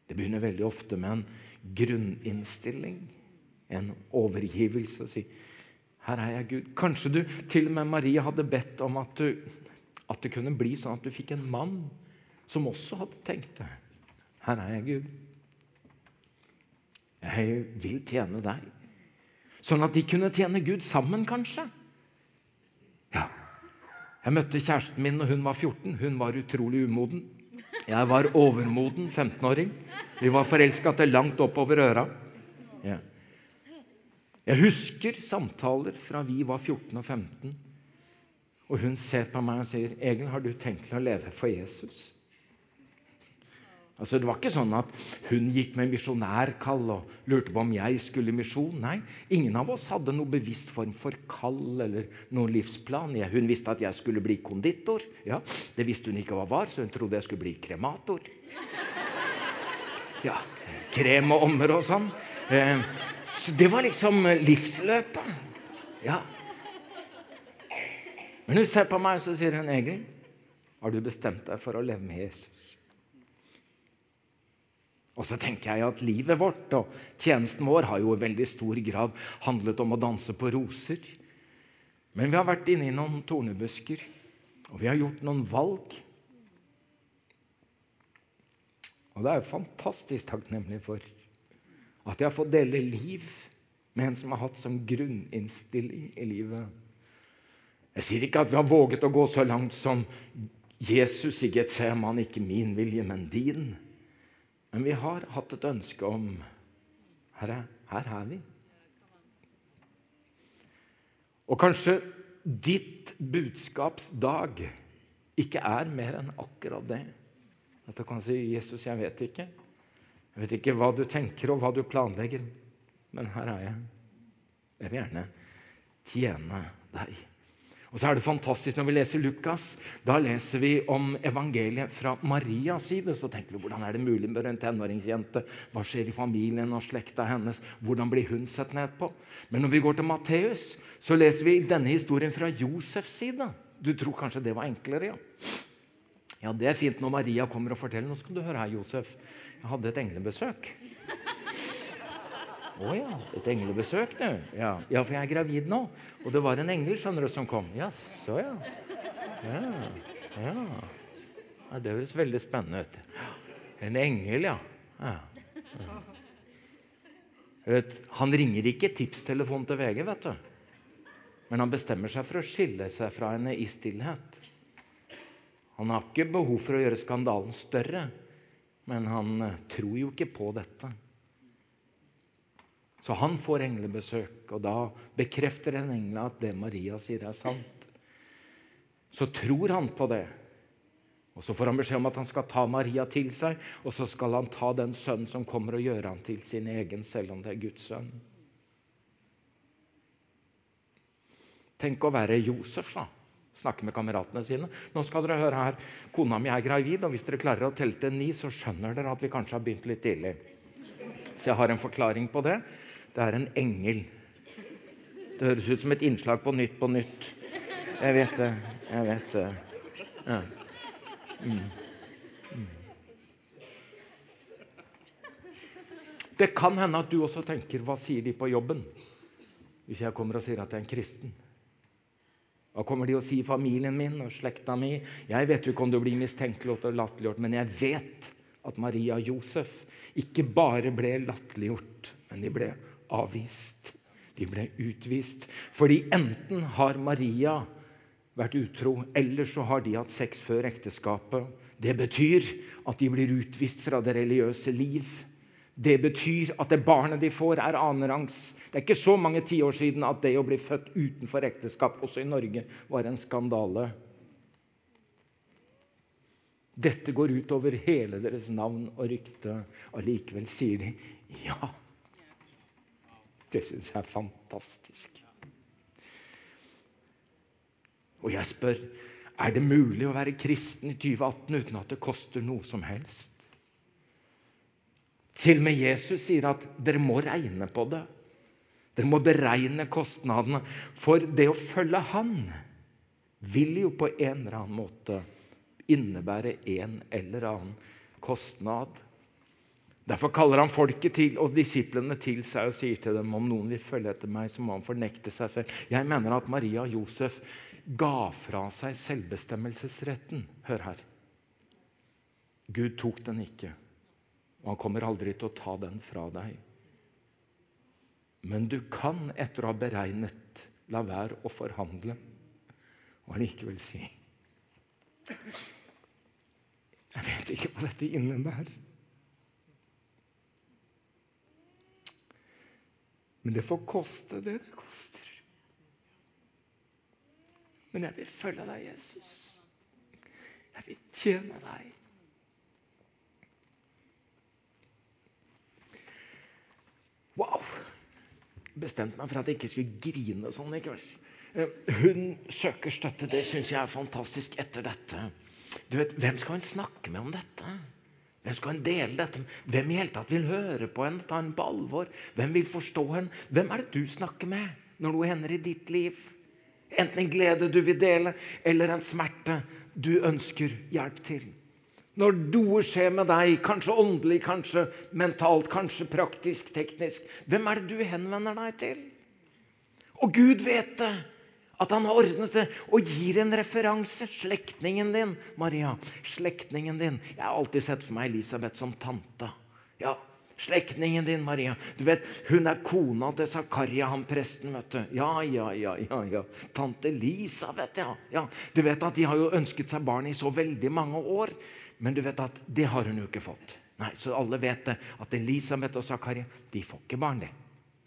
Det begynner veldig ofte med en grunninnstilling, en overgivelse. Si 'Her er jeg, Gud'. Kanskje du til og med Marie hadde bedt om at, du, at det kunne bli sånn at du fikk en mann som også hadde tenkt det. 'Her er jeg, Gud'. Jeg vil tjene deg. Sånn at de kunne tjene Gud sammen, kanskje. Jeg møtte kjæresten min når hun var 14. Hun var utrolig umoden. Jeg var overmoden 15-åring. Vi var forelska til langt oppover øra. Ja. Jeg husker samtaler fra vi var 14 og 15. Og hun ser på meg og sier, 'Egil, har du tenkt å leve for Jesus?' Altså, Det var ikke sånn at hun gikk med misjonærkall og lurte på om jeg skulle i misjon. Nei, ingen av oss hadde noen bevisst form for kall eller noen livsplan. Hun visste at jeg skulle bli konditor. Ja, Det visste hun ikke hva var, så hun trodde jeg skulle bli kremator. Ja, Krem og ommer og sånn. Eh, så det var liksom livsløpet. Ja. Men hun ser på meg og så sier hun, Egil, har du bestemt deg for å leve med Jesus? Og så tenker jeg at livet vårt og tjenesten vår har jo i veldig stor grad handlet om å danse på roser. Men vi har vært inne i noen tornebusker, og vi har gjort noen valg. Og det er jeg fantastisk takknemlig for. At jeg har fått dele liv med en som har hatt som grunninnstilling i livet. Jeg sier ikke at vi har våget å gå så langt som Jesus i Getseman, ikke min vilje, men din. Men vi har hatt et ønske om Herre, her er vi. Og kanskje ditt budskapsdag ikke er mer enn akkurat det. At du kan si 'Jesus, jeg vet ikke'. Jeg vet ikke hva du tenker og hva du planlegger, men her er jeg. Jeg vil gjerne tjene deg. Og så er det fantastisk Når vi leser Lukas, da leser vi om evangeliet fra Marias side. Så tenker vi hvordan er det mulig med en tenåringsjente? Hva skjer i familien og slekta hennes? Hvordan blir hun sett ned på? Men når vi går til Matteus, så leser vi denne historien fra Josefs side. Du tror kanskje det var enklere, ja? Ja, Det er fint når Maria kommer og forteller. Nå skal du høre her, Josef. Jeg hadde et englebesøk. Å ja, et englebesøk, du. Ja. ja, for jeg er gravid nå. Og det var en engel skjønner du, som kom. Jaså, ja. Ja, ja. ja. Det høres veldig spennende ut. En engel, ja. ja. ja. Vet, han ringer ikke tipstelefonen til VG, vet du. Men han bestemmer seg for å skille seg fra henne i stillhet. Han har ikke behov for å gjøre skandalen større, men han eh, tror jo ikke på dette. Så han får englebesøk, og da bekrefter en engel at det Maria sier, er sant. Så tror han på det. Og Så får han beskjed om at han skal ta Maria til seg, og så skal han ta den sønnen som kommer, og gjøre han til sin egen, selv om det er Guds sønn. Tenk å være Josef, da. Snakke med kameratene sine. Nå skal dere høre her, Kona mi er gravid, og hvis dere klarer å telle til ni, så skjønner dere at vi kanskje har begynt litt tidlig. Så jeg har en forklaring på det. Det er en engel. Det høres ut som et innslag på Nytt på Nytt. Jeg vet det. Jeg vet det. Ja. Mm. Mm. Det kan hende at du også tenker 'hva sier de på jobben?' hvis jeg kommer og sier at jeg er en kristen. Hva kommer de å si i familien min og slekta mi? Jeg vet jo ikke om du blir mistenkeliggjort og latterliggjort, men jeg vet at Maria og Josef ikke bare ble latterliggjort, men de ble avvist. De ble utvist. Fordi enten har Maria vært utro, eller så har de hatt sex før ekteskapet. Det betyr at de blir utvist fra det religiøse liv. Det betyr at det barnet de får, er annenrangs. Det er ikke så mange tiår siden at det å bli født utenfor ekteskap, også i Norge, var en skandale. Dette går ut over hele deres navn og rykte. Allikevel sier de ja. Det syns jeg er fantastisk. Og jeg spør er det mulig å være kristen i 2018 uten at det koster noe som helst? Til og med Jesus sier at dere må regne på det. Dere må beregne kostnadene. For det å følge Han vil jo på en eller annen måte innebære en eller annen kostnad. Derfor kaller han folket til og disiplene til seg og sier til dem om noen vil følge etter meg, så må han fornekte seg selv. Jeg mener at Maria og Josef ga fra seg selvbestemmelsesretten. Hør her. Gud tok den ikke, og han kommer aldri til å ta den fra deg. Men du kan, etter å ha beregnet, la være å forhandle og allikevel si Jeg vet ikke hva dette innebærer. Men det får koste det det koster. Men jeg vil følge deg, Jesus. Jeg vil tjene deg. Wow! Bestemte meg for at jeg ikke skulle grine sånn i kveld. Eh, hun søker støtte. Det syns jeg er fantastisk etter dette. Du vet, Hvem skal hun snakke med om dette? Hvem skal en dele dette med? Hvem i hele tatt vil høre på henne, ta henne på alvor? Hvem vil forstå henne? Hvem er det du snakker med når noe hender i ditt liv? Enten en glede du vil dele, eller en smerte du ønsker hjelp til. Når noe skjer med deg, kanskje åndelig, kanskje mentalt, kanskje praktisk, teknisk, hvem er det du henvender deg til? Og Gud vet det! At han har ordnet det og gir en referanse. Slektningen din, Maria. Slektningen din. Jeg har alltid sett for meg Elisabeth som tante. Ja, Slektningen din, Maria. Du vet, Hun er kona til Zakaria, han presten. vet du. Ja, ja, ja, ja, ja. Tante Elisabeth, ja. ja. Du vet at De har jo ønsket seg barn i så veldig mange år, men du vet at det har hun jo ikke fått. Nei, Så alle vet det, at Elisabeth og Zakaria de får ikke barn. det.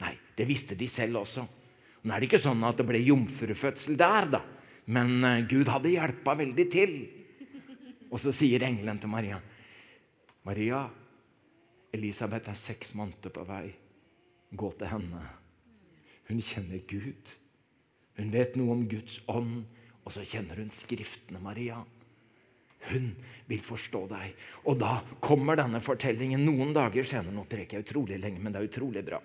Nei, Det visste de selv også. Nå er det ikke sånn at det ble jomfrufødsel der, da. Men uh, Gud hadde hjelpa veldig til. Og så sier engelen til Maria Maria, Elisabeth er seks måneder på vei. Gå til henne. Hun kjenner Gud. Hun vet noe om Guds ånd, og så kjenner hun Skriftene, Maria. Hun vil forstå deg. Og da kommer denne fortellingen noen dager senere. Nå preker jeg utrolig lenge, men det er utrolig bra.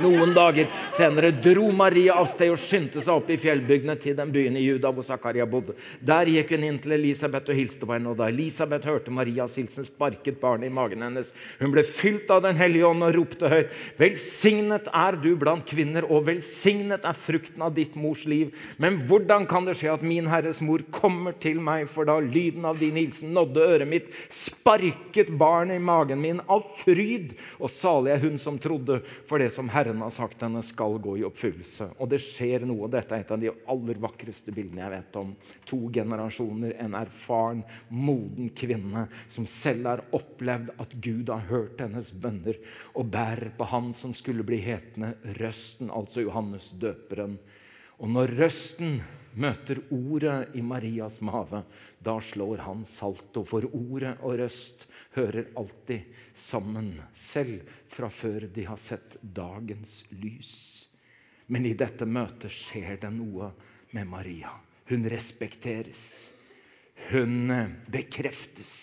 Noen dager senere dro Maria av sted og skyndte seg opp i fjellbygdene til den byen i Juda hvor Zakaria bodde. Der gikk hun inn til Elisabeth og hilste på henne. og Da Elisabeth hørte Marias hilsen, sparket barnet i magen hennes. Hun ble fylt av Den hellige ånd og ropte høyt. Velsignet er du blant kvinner, og velsignet er frukten av ditt mors liv. Men hvordan kan det skje at min Herres mor kommer til meg, for da lyden av din hilsen nådde øret mitt, sparket barnet i magen min av fryd, og salig er hun som trodde, for det som Herren har sagt henne, skal gå i oppfyllelse. Og det skjer noe. Dette er et av de aller vakreste bildene jeg vet om. To generasjoner, en erfaren, moden kvinne som selv har opplevd at Gud har hørt hennes bønner, og bærer på han som skulle bli hetende Røsten, altså Johannes døperen. Og når røsten møter ordet i Marias mage, da slår han salto. For ordet og røst hører alltid sammen, selv fra før de har sett dagens lys. Men i dette møtet skjer det noe med Maria. Hun respekteres. Hun eh, bekreftes.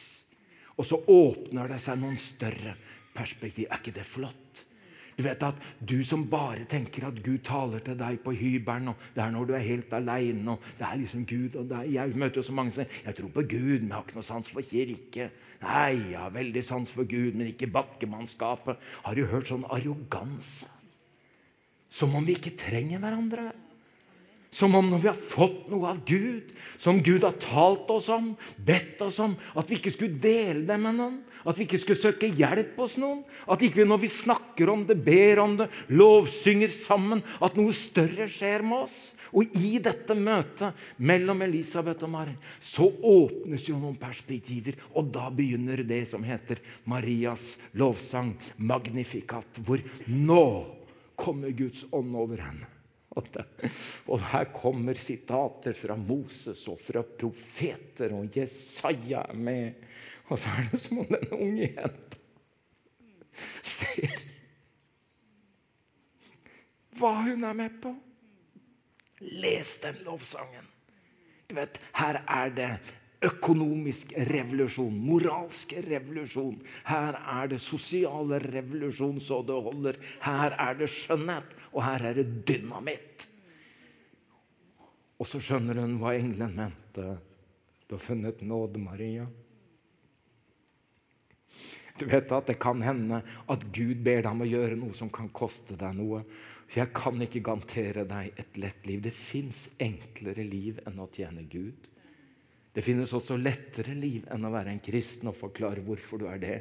Og så åpner det seg noen større perspektiv. Er ikke det flott? Du vet at du som bare tenker at Gud taler til deg på hybelen, og det er når du er helt aleine, og det er liksom Gud og deg. Jeg møter jo så mange som sier 'Jeg tror på Gud, men jeg har ikke noe sans for kirke'. Nei, jeg har veldig sans for Gud, men ikke bakkemannskapet. Har du hørt sånn arroganse? Som om vi ikke trenger hverandre. Som om når vi har fått noe av Gud, som Gud har talt oss om, bedt oss om, at vi ikke skulle dele det med noen. At vi ikke skulle søke hjelp hos noen. At ikke vi når vi snakker om det, ber om det, lovsynger sammen, at noe større skjer med oss. Og i dette møtet mellom Elisabeth og Mari så åpnes jo noen perspektiver. Og da begynner det som heter Marias lovsang, Magnificat, hvor nå kommer Guds ånd over henne. Og her kommer sitater fra Moses og fra profeter, og Jesaja er med. Og så er det som om den unge jenta ser hva hun er med på. Les den lovsangen. Du vet, Her er det økonomisk revolusjon, moralsk revolusjon. Her er det sosial revolusjon så det holder. Her er det skjønnhet, og her er det dynamitt. Og så skjønner hun hva engelen mente. Du har funnet nåde, Maria. Du vet at det kan hende at Gud ber deg om å gjøre noe som kan koste deg noe. Jeg kan ikke garantere deg et lett liv. Det fins enklere liv enn å tjene Gud. Det finnes også lettere liv enn å være en kristen og forklare hvorfor du er det.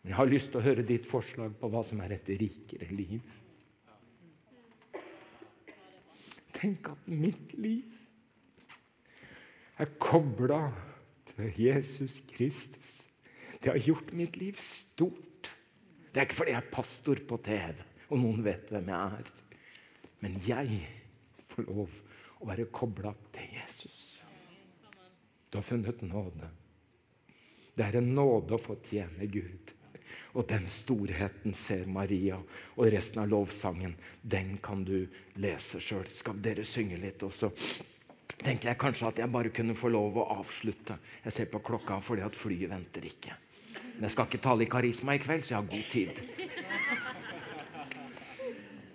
Men jeg har lyst til å høre ditt forslag på hva som er et rikere liv. Tenk at mitt liv er kobla til Jesus Kristus. Det har gjort mitt liv stort. Det er ikke fordi jeg er pastor på TV og noen vet hvem jeg er. Men jeg får lov å være kobla til Jesus. Du har funnet nåde. Det er en nåde å få tjene Gud. Og den storheten ser Maria. Og resten av lovsangen, den kan du lese sjøl. Skal dere synge litt også? tenker jeg kanskje at jeg bare kunne få lov å avslutte. Jeg ser på klokka fordi at flyet venter ikke. Men jeg skal ikke tale i karisma i kveld, så jeg har god tid.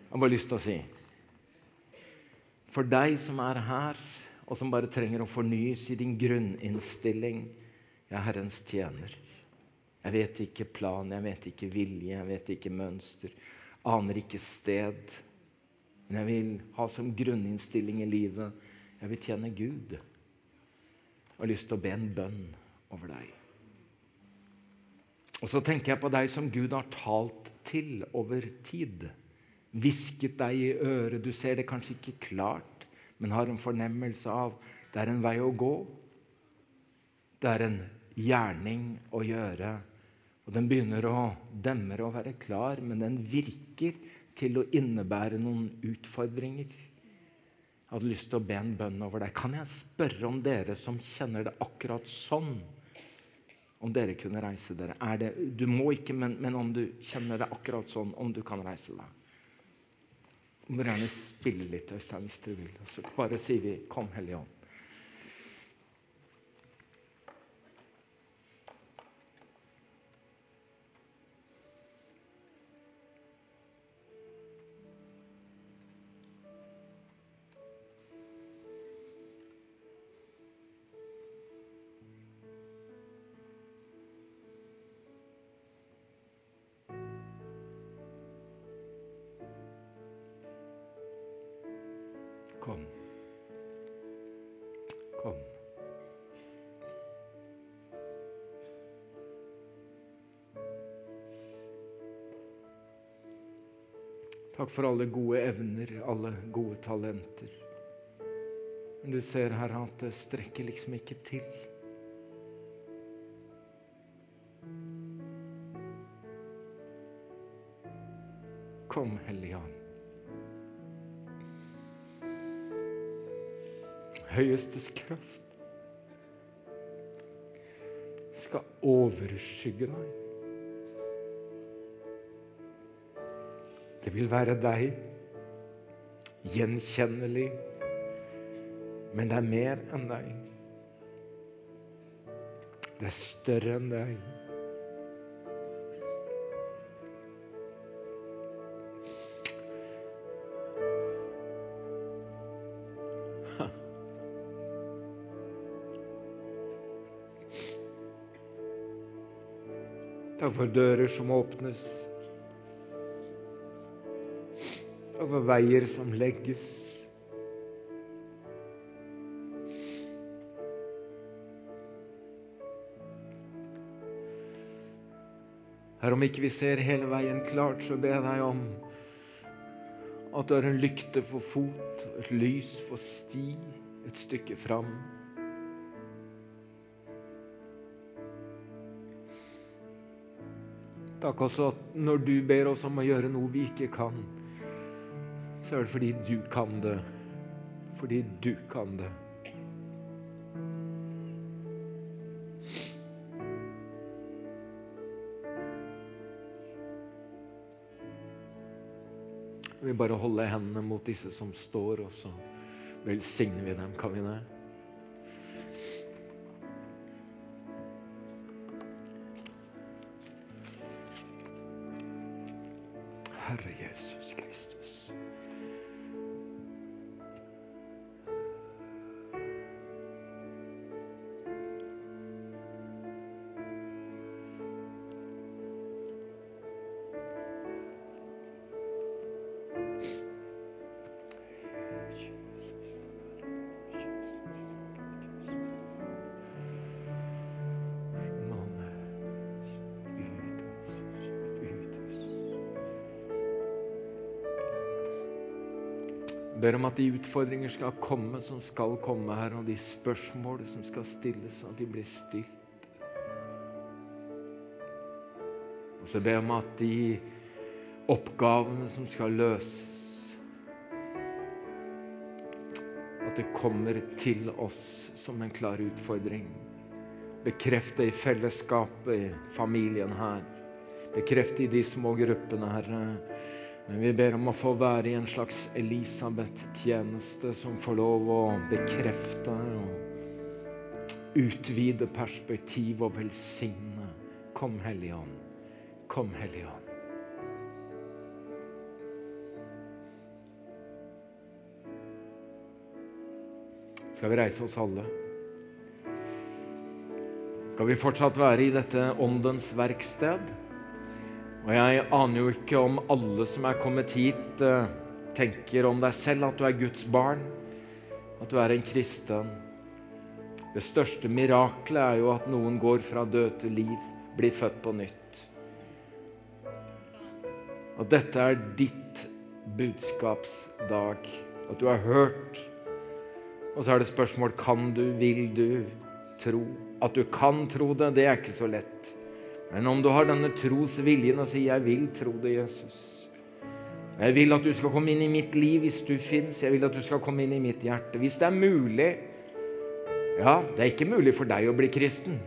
Jeg har bare lyst til å si For deg som er her, og som bare trenger å fornyes i din grunninnstilling Jeg er Herrens tjener. Jeg vet ikke plan, jeg vet ikke vilje, jeg vet ikke mønster. Aner ikke sted. Men jeg vil ha som grunninnstilling i livet jeg vil tjene Gud. Jeg har lyst til å be en bønn over deg. Og så tenker jeg på deg som Gud har talt til over tid. Hvisket deg i øret. Du ser det kanskje ikke klart, men har en fornemmelse av det er en vei å gå. Det er en gjerning å gjøre. Og Den begynner å demre og være klar, men den virker til å innebære noen utfordringer. Jeg hadde lyst til å be en bønn over deg. Kan jeg spørre om dere som kjenner det akkurat sånn, om dere kunne reise dere? Det, du må ikke, men, men, om du kjenner det akkurat sånn, om du kan reise deg. Du må gjerne spille litt, Øystein, hvis dere vil. Og så bare sier vi 'Kom, Hellige Ånd'. Takk for alle gode evner, alle gode talenter. Men du ser her at det strekker liksom ikke til. Kom, Hellige Ånd. høyestes kraft skal overskygge deg. Det vil være deg, gjenkjennelig, men det er mer enn deg. Det er større enn deg. Takk for dører som åpnes. For veier som legges. Her om ikke vi ser hele veien klart, så ber jeg deg om at du er en lykte for fot, et lys for sti, et stykke fram. Takk også at når du ber oss om å gjøre noe vi ikke kan, så er det fordi du kan det. Fordi du kan det. Vi bare holder hendene mot disse som står, og så velsigner vi dem. Kan vi det? Ber om at de utfordringer skal komme som skal komme her, og de spørsmål som skal stilles, at de blir stilt. Og så ber jeg om at de oppgavene som skal løses At det kommer til oss som en klar utfordring. Bekrefte i fellesskapet, i familien her. Bekreft i de små gruppene, Herre. Men vi ber om å få være i en slags Elisabeth-tjeneste som får lov å bekrefte og utvide perspektiv og velsigne. Kom, Hellige Ånd. Kom, Hellige Ånd. Skal vi reise oss alle? Skal vi fortsatt være i dette åndens verksted? Og jeg aner jo ikke om alle som er kommet hit, eh, tenker om deg selv at du er Guds barn, at du er en kristen. Det største miraklet er jo at noen går fra død til liv, blir født på nytt. At dette er ditt budskapsdag. At du har hørt. Og så er det spørsmål kan du, vil du tro. At du kan tro det, det er ikke så lett. Men om du har denne trosviljen og sier 'Jeg vil tro det, Jesus'. Jeg vil at du skal komme inn i mitt liv hvis du fins. Jeg vil at du skal komme inn i mitt hjerte. Hvis det er mulig Ja, det er ikke mulig for deg å bli kristen,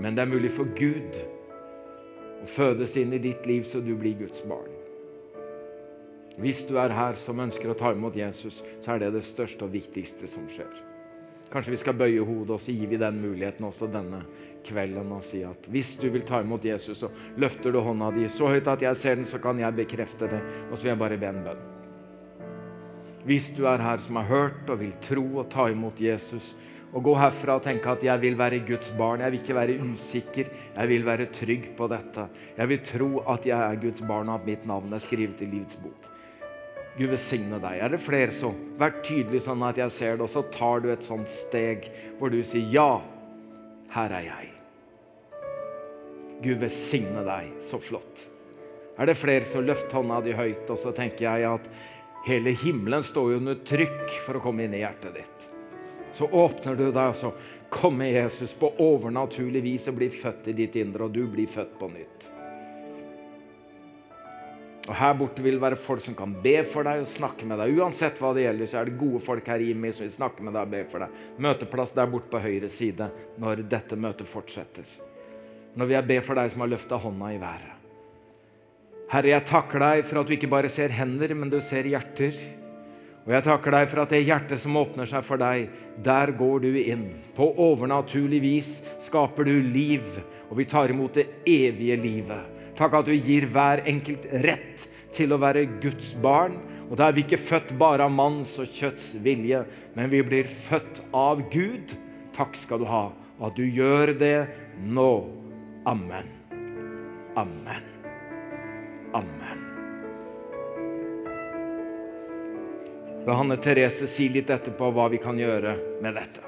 men det er mulig for Gud å fødes inn i ditt liv så du blir Guds barn. Hvis du er her som ønsker å ta imot Jesus, så er det det største og viktigste som skjer. Kanskje vi skal bøye hodet, og så gir vi den muligheten også denne kvelden og si at hvis du vil ta imot Jesus, så løfter du hånda di så høyt at jeg ser den, så kan jeg bekrefte det. Og så vil jeg bare be en bønn. Hvis du er her som har hørt og vil tro og ta imot Jesus, og gå herfra og tenke at jeg vil være Guds barn, jeg vil ikke være usikker, jeg vil være trygg på dette. Jeg vil tro at jeg er Guds barn, og at mitt navn er skrevet i livets bok. Gud velsigne deg. Er det flere så? Vær tydelig sånn at jeg ser det, og så tar du et sånt steg hvor du sier ja, her er jeg. Gud velsigne deg. Så flott. Er det flere som løfter hånda di høyt, og så tenker jeg at hele himmelen står jo under trykk for å komme inn i hjertet ditt. Så åpner du deg, og så kommer Jesus på overnaturlig vis og blir født i ditt indre, og du blir født på nytt. Og Her borte vil det være folk som kan be for deg og snakke med deg. Uansett hva det gjelder, så er det gode folk her i meg som vil snakke med deg og be for deg. Møteplass der borte på høyre side når dette møtet fortsetter. Når vi er be for deg som har løfta hånda i været. Herre, jeg takker deg for at du ikke bare ser hender, men du ser hjerter. Og jeg takker deg for at det hjertet som åpner seg for deg, der går du inn. På overnaturlig vis skaper du liv, og vi tar imot det evige livet. Takk at du gir hver enkelt rett til å være Guds barn. Og da er vi ikke født bare av manns og kjøtts vilje, men vi blir født av Gud. Takk skal du ha, og at du gjør det nå. Amen. Amen. Amen. La Hanne Therese si litt etterpå hva vi kan gjøre med dette.